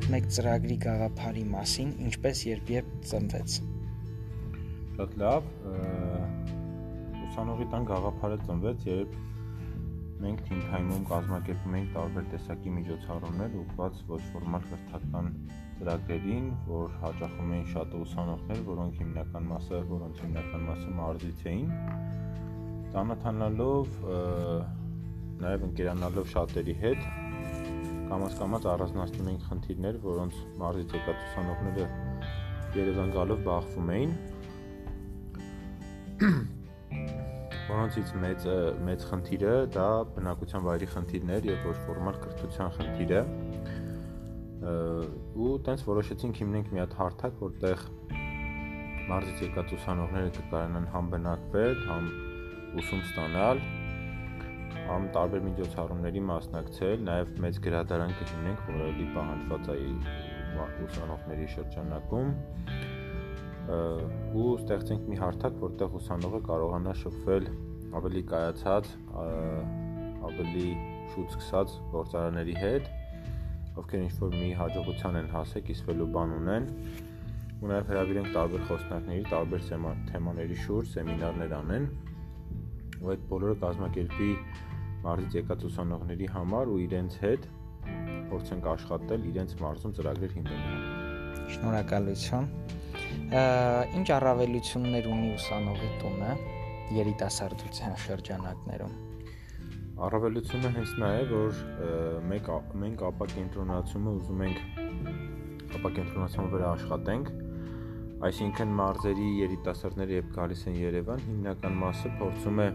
պատմեք ծրագրի գաղափարի մասին, ինչպես երբ երբ ծնվեց։ Շատ լավ։ Ուսանողի տան գաղափարը ծնվեց, երբ մենք Time-ում կազմակերպում էինք տարբեր տեսակի միջոցառումներ ուղղված ոչ ֆորմալ կրթական ծրագրերին, որ հաճախում էին շատ ուսանողներ, որոնք հիմնական մասը, որոնց հիմնական մասը մարզից էին։ Ծանոթանալով նաև ընկերանալով շատերի հետ կամաց-կամաց առանձնացնում էինք խնդիրներ, որոնց մարզից եկած ուսանողները Երևան գալով բախվում էին որոնցից մեծ մեծ խնդիրը դա բնակության վայրի խնդիրն էր եւ ոչ ֆորմալ կրթության խնդիրը ու տենց որոշեցինք հիմնենք մի հատ հարթակ, որտեղ մարզից եկած ուսանողները կկարանան համ բնակվել, համ ուսում ստանալ, համ տարբեր միջոցառումների մասնակցել, նաև մեծ գրադարան կհիմնենք, որը լի պահանջված է ուսանողների շրջանակում ու ստեղծենք մի հարթակ, որտեղ ուսանողը կարողանա շփվել ավելի կայացած, ավելի շուտ սկսած գործարանների հետ, ովքեր ինչ որ մի հաջողության են հասել, կիսվելու բան ունեն ու նաև հրավիրենք տարբեր խոսնակների, տարբեր թեմաների շուրջ սեմինարներ անեն, ու այդ բոլորը կազմակերպի մարզից եկած ուսանողների համար ու իրենց հետ փորձենք աշխատել իրենց մարզում ծրագրեր հիմնելու։ Շնորհակալություն։ Ինչ առավելություններ ունի ուսանողի տունը երիտասարդության շրջանակներում։ Առավելությունը հենց նա է, որ մենք մենք ապակենտրոնացումը ուզում ենք ապակենտրոնացումը վրա աշխատենք, այսինքն մարզերի երիտասարդները երբ գալիս են Երևան, հիմնական մասը փորձում է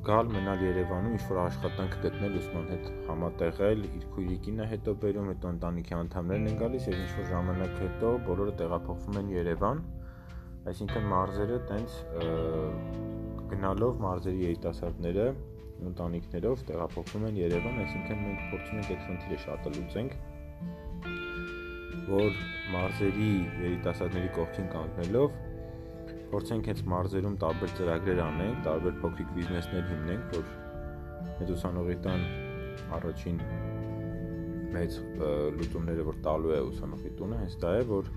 գալ մնալ Երևանում ինչ որ աշխատանք գտնել ուսման հետ համատեղել իր քույրիկին է հետո բերում հետո ընտանիքի անդամներն են գալիս եւ ինչ որ ժամանակ հետո բոլորը տեղափոխվում են Երևան այսինքն մարզերը տենց գնալով մարզերի երիտասարդները ընտանիքներով տեղափոխվում են Երևան այսինքն մենք փորձում ենք այդ խնդիրը շատը լուծենք որ մարզերի երիտասարդների կողքին կանգնելով փորձենք հենց մարզերում տարբեր ծրագրեր անենք, տարբեր փոքրիկ բիզնեսներ հիմնենք, որ մեծ ուսանողի տան առաջին մեծ լուծումները որ տալու է ուսանողի տունը, հենց դա է, որ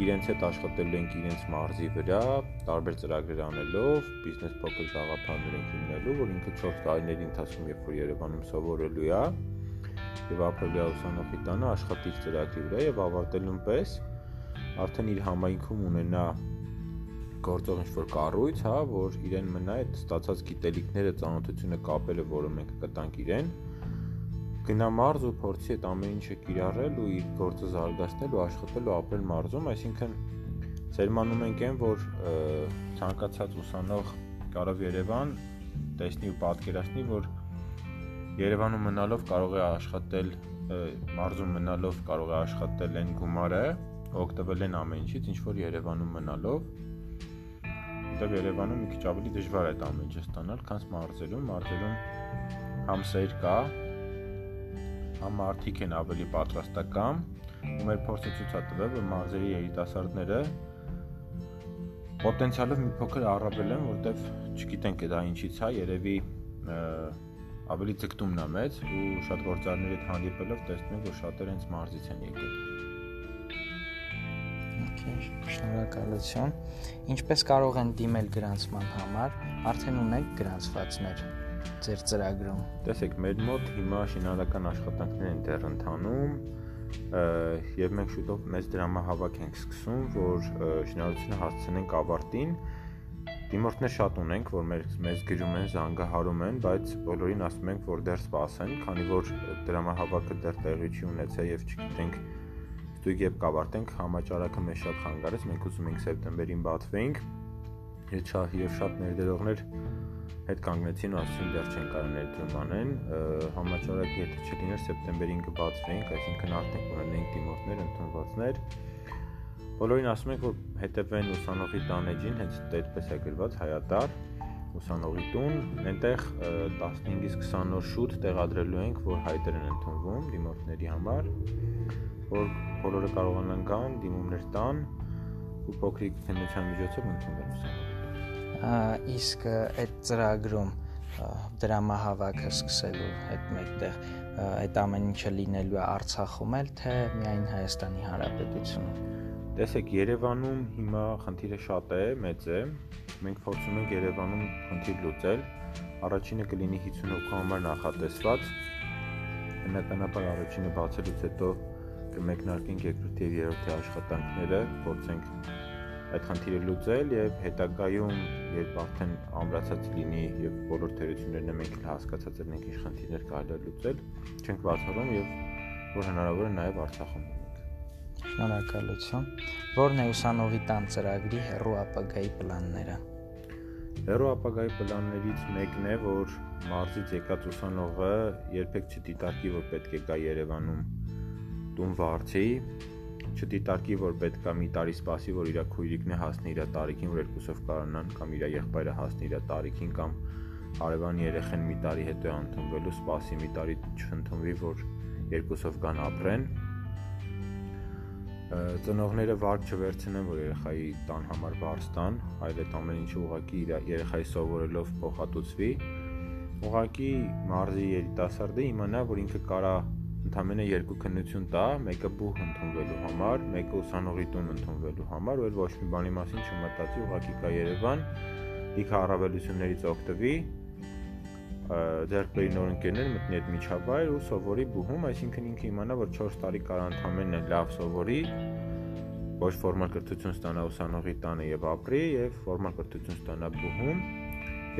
իրենց հետ աշխատելու ենք իրենց մարզի վրա, տարբեր ծրագրեր անելով, բիզնես փոքր գաղափարներ ենք հիմնելու, որ ինքը 4 տարիների ընթացքում երբ որ Երևանում սովորելու է, եւ ապրելու է ուսանողի տանը աշխատիչ ծրագրի վրա եւ ավարտելուն պես արդեն իր համայնքում ունենա գործող ինչ-որ կառույց, հա, որ իրեն մնա այդ ստացած գիտելիքները, ծանոթությունը կապելը, որը մենք կտանք իրեն, գնա մարզ ու փորձի այդ ամեն ինչը կիրառել ու իր գործը զարգացնել ու աշխատել ու ապրել մարզում, այսինքն սերմանում ենք այն, որ ցանկացած ուսանող կարող Երևան տեսնի ու պատկերացնի, որ Երևանում մնալով կարող է աշխատել մարզում մնալով կարող է աշխատել այն գումարը, օգտվել են ամեն ինչից, ինչ որ Երևանում մնալով որտեղ Երևանում մի քիչ ավելի դժվար է այդ ամեն ինչը ստանալ, քան մարզերում, մարզերում համ սեր կա, համ մարդիկ են ավելի պատրաստական, ու մեր փորձը ցույց է տվել, որ մարզերի երիտասարդները պոտենցիալով մի փոքր առավել են, որտեվ չգիտենք դա ինչից է, երևի ավելի ձգտումն է մեծ ու շատ գործարների հետ հանդիպելով տեսնում ենք, որ շատերը հենց մարզից են եկել։ Շնորհակալություն։ Ինչպես կարող են դիմել գրանցման համար, արդեն ունեք գրանցվածներ ձեր ծրագրում։ Տեսեք, մեր մոտ հիմա շինարարական աշխատանքներ են դեռ ընթանում, եւ մենք շուտով մեծ դրամահավաք ենք սկսում, որ շինարարությունը հասցնենք ավարտին։ Դիմորդներ շատ ունենք, որ մեր մեզ գրում են, զանգահարում են, բայց բոլորին ասում ենք, որ դեռ սպասեն, քանի որ դրամահավաքը դեռ տեղի չի ունեցել եւ չգիտենք Ստույգ երբ կավարտենք համաճարակը մեզ շատ խանգարեց, մենք ուզում ենք սեպտեմբերին բացվեինք։ Հետ շատ եւ շատ ներդրողներ հետ կանգնեցին ու ասացին դեռ չեն կարող ներդրում անեն։ Համաճարակը եթե չլիներ սեպտեմբերին կբացվեինք, այսինքն արդեն կունենայինք դիմորդներ, ընդունվածներ։ Բոլորին ասում ենք, որ հետևեն ուսանողի տանեջին, հենց այդպես է գրված հայատար ուսանողի տուն, այնտեղ 15-ից 20 օր շուտ տեղադրելու ենք, որ հայտեր են ընդունվում դիմորդների համար որ բոլորը կարողանան գան, դիմումներ տան ու փոքրիկ քննության միջոցով ընդունվեն ուսանողները։ Իսկ այդ ծրագրում դրամահավաքը սկսելու հետ մեկտեղ այդ ամեն ինչը լինելու է Արցախում էլ թե միայն Հայաստանի Հանրապետությունում։ Տեսեք, Երևանում հիմա խնդիրը շատ է, մեծ է։ Մենք փորձում ենք Երևանում խնդիր լուծել։ Առաջինը կլինի 50 հոգու համար նախատեսված բնականաբար առաջինը բացելուց հետո կմեկնարկենք երկրորդի եւ երրորդի աշխատանքները, փորձենք այդ խնդիրը լուծել եւ հետագայում երբ արդեն ամրացած լինի եւ բոլոր թերություններն մենք հասկացած ենք ինչ խնդիրներ կարելի է լուծել, չենք բացառում եւ որ հնարավոր է նաեւ Արցախում Շնորհակալություն։ Որն է ուսանողի տան ծրագրի հերո ապագայի պլանները։ Հերո ապագայի պլաններից մեկն է, որ մարզից եկած ուսանողը երբեք չդիտարկի, որ պետք է գա Երևանում տուն վարձի, չդիտարկի, որ պետք է մի տարի սպասի, որ իր քույրիկն է հասնի իր տարիքին, որ երկուսով կարողանան կամ իր եղբայրը հասնի իր տարիքին կամ հարևանի երեխեն մի տարի հետո ընդունվելու, սպասի մի տարի չընդունվի, որ երկուսով կան ապրեն ծնողները վարկ չվերցնեն, որ երեխայի տան համար բարձ տան, այլ այդ ամեն ինչը ուղակի իր երեխայի սովորելով փոխհատուցվի։ Ուղակի մարզի երիտասարդը իմանա, որ ինքը կարա ընդամենը երկու քննություն տա, մեկը բուհ ընդունվելու համար, մեկը ուսանողի տուն ընդունվելու համար, ու էլ ոչ մի բանի մասին չմտածի, ուղակի կա Երևան, լիքը առավելություններից օգտվի, ձեռք բերի նոր ընկերներ մտնի այդ միջավայր ու սովորի բուհում, այսինքն ինքը իմանա, որ 4 տարի կար ընդամենը լավ սովորի, ոչ ֆորմալ կրթություն ստանա ուսանողի տանը եւ ապրի եւ ֆորմալ կրթություն ստանա բուհում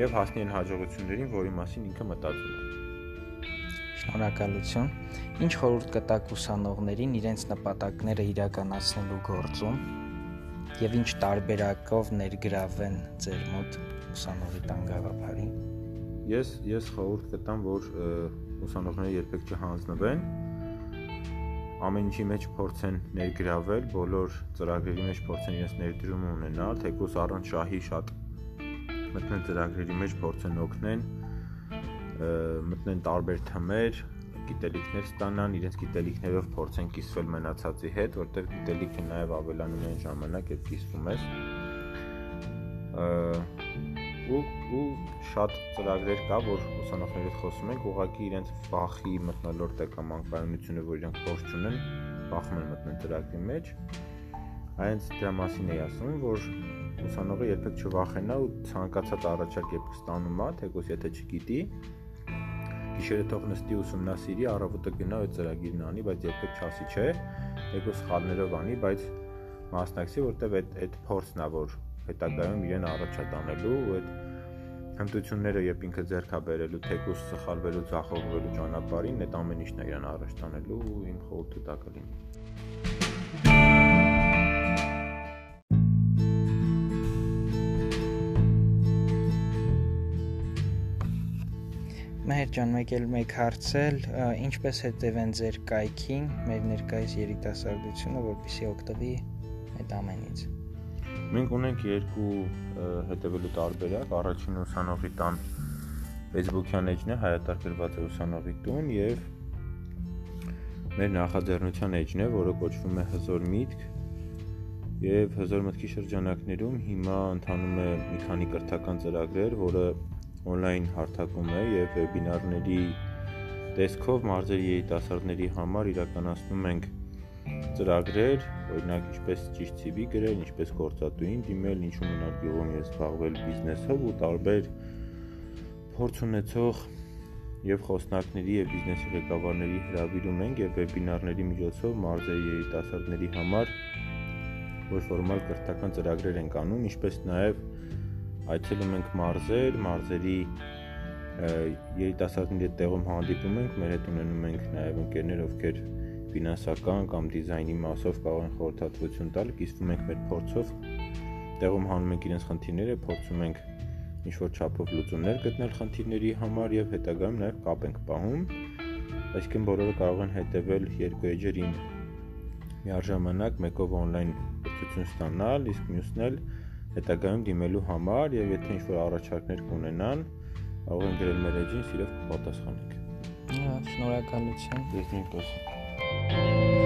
եւ հասնի այն հաջողություններին, որի մասին ինքը մտածում է։ Շնորհակալություն։ Ինչ խորհուրդ կտաք ուսանողներին իրենց նպատակները իրականացնելու գործում եւ ինչ տարբերակով ներգրավեն ձեր մոտ ուսանողի տան գաղափարին։ Ես ես խորհուրդ կտամ, որ ուսանողները երբեք չհանձնվեն, ամեն ինչի մեջ փորձեն ներգրավել, բոլոր ծրագրերի մեջ փորձեն իրենց ներդրումը ունենալ, թեկուզ առանց շահի շատ մտնեն ծրագրերի մեջ փորձեն օգնեն, մտնեն տարբեր թմեր, գիտելիքներ ստանան, իրենց գիտելիքներով փորձեն կիսվել մնացածի հետ, որտեղ գիտելիքը նաև ավելանում է ժամանակ, երբ կիսվում ես։ ու ու շատ ծրագրեր կա, որ ուսանողների հետ խոսում ենք, ուղղակի իրենց վախի մտնոլորտը կամ անկայունությունը, որ իրենք փորձ չունեն, վախում են մտնել ծրագրի մեջ։ Այնց դրա մասին էի ասում, որ ուսանողը երբեք չվախենա ու ցանկացած առաջարկ երբ ստանում է, թեկուզ եթե չգիտի, գիշերը թող նստի ուսումնասիրի, առավոտը գնա այդ ծրագիրն անի, բայց երբեք չասի չէ, եկո սխալներով անի, բայց մասնակցի, որտեվ այդ այդ փորձն է, որ հետագայում իրեն առաջա տանելու ու այդ հմտությունները երբ ինքը ձեռքա բերելու, թեկուս սխալվելու, ցախողվելու ճանապարհին, այդ ամեն ինչն է իրան առաջ տանելու ու իմ խորհուրդը դա կլինի։ Մհեր ջան, մեկ էլ մեկ հարցել, ինչպես հետևեն ձեր կայքին մեր ներկայիս երիտասարդությունը, որպեսզի օգտվի այդ ամենից։ Մենք ունենք երկու հետևելու տարբերակ, առաջին ուսանողի տան Facebook-յան էջն է, հայտարարված է ուսանողի տուն եւ մեր նախաձեռնության էջն է, որը կոչվում է Հզոր միտք եւ Հզոր մտքի շրջանակներում հիմա ընթանում է մի քանի կրթական ծրագրեր, որը on-line հարթակում է եւ վեբինարների տեսքով մարզերի երիտասարդների համար իրականացնում ենք ծրագրեր, օրինակ ինչպես ճիշտ CV գրել, ինչպես գործատուին դիմել, ինչու մնալ գյուղում եւ զբաղվել բիզնեսով ու տարբեր փորձ ունեցող եւ խոսնակների եւ բիզնեսի ղեկավարների հրավիրում ենք եւ վեբինարների միջոցով մարզերի երիտասարդների համար ոչ ֆորմալ կրթական ծրագրեր ենք անում, ինչպես նաեւ այցելում ենք մարզեր, մարզերի երիտասարդների հետ տեղում հանդիպում ենք, մեր հետ ունենում ենք նաև ընկերներ, ովքեր ֆինանսական կամ դիզայնի մասով կարող են խորհրդատվություն տալ, կիսվում ենք մեր փորձով, տեղում հանում ենք իրենց խնդիրները, փորձում ենք ինչ որ չափով լուծումներ գտնել խնդիրների համար եւ հետագայում նաև կապ ենք պահում։ Այսինքն բոլորը կարող են հետևել երկու էջերին միաժամանակ մեկով on-line կրթություն ստանալ, իսկ մյուսն էլ հետագայում դիմելու համար եւ եթե ինչ-որ առաջարկներ կունենան, կարող են գրել մեր էջին, սիրով կպատասխանենք։ Շնորհակալություն։ Ես նույնպես։ Thank you.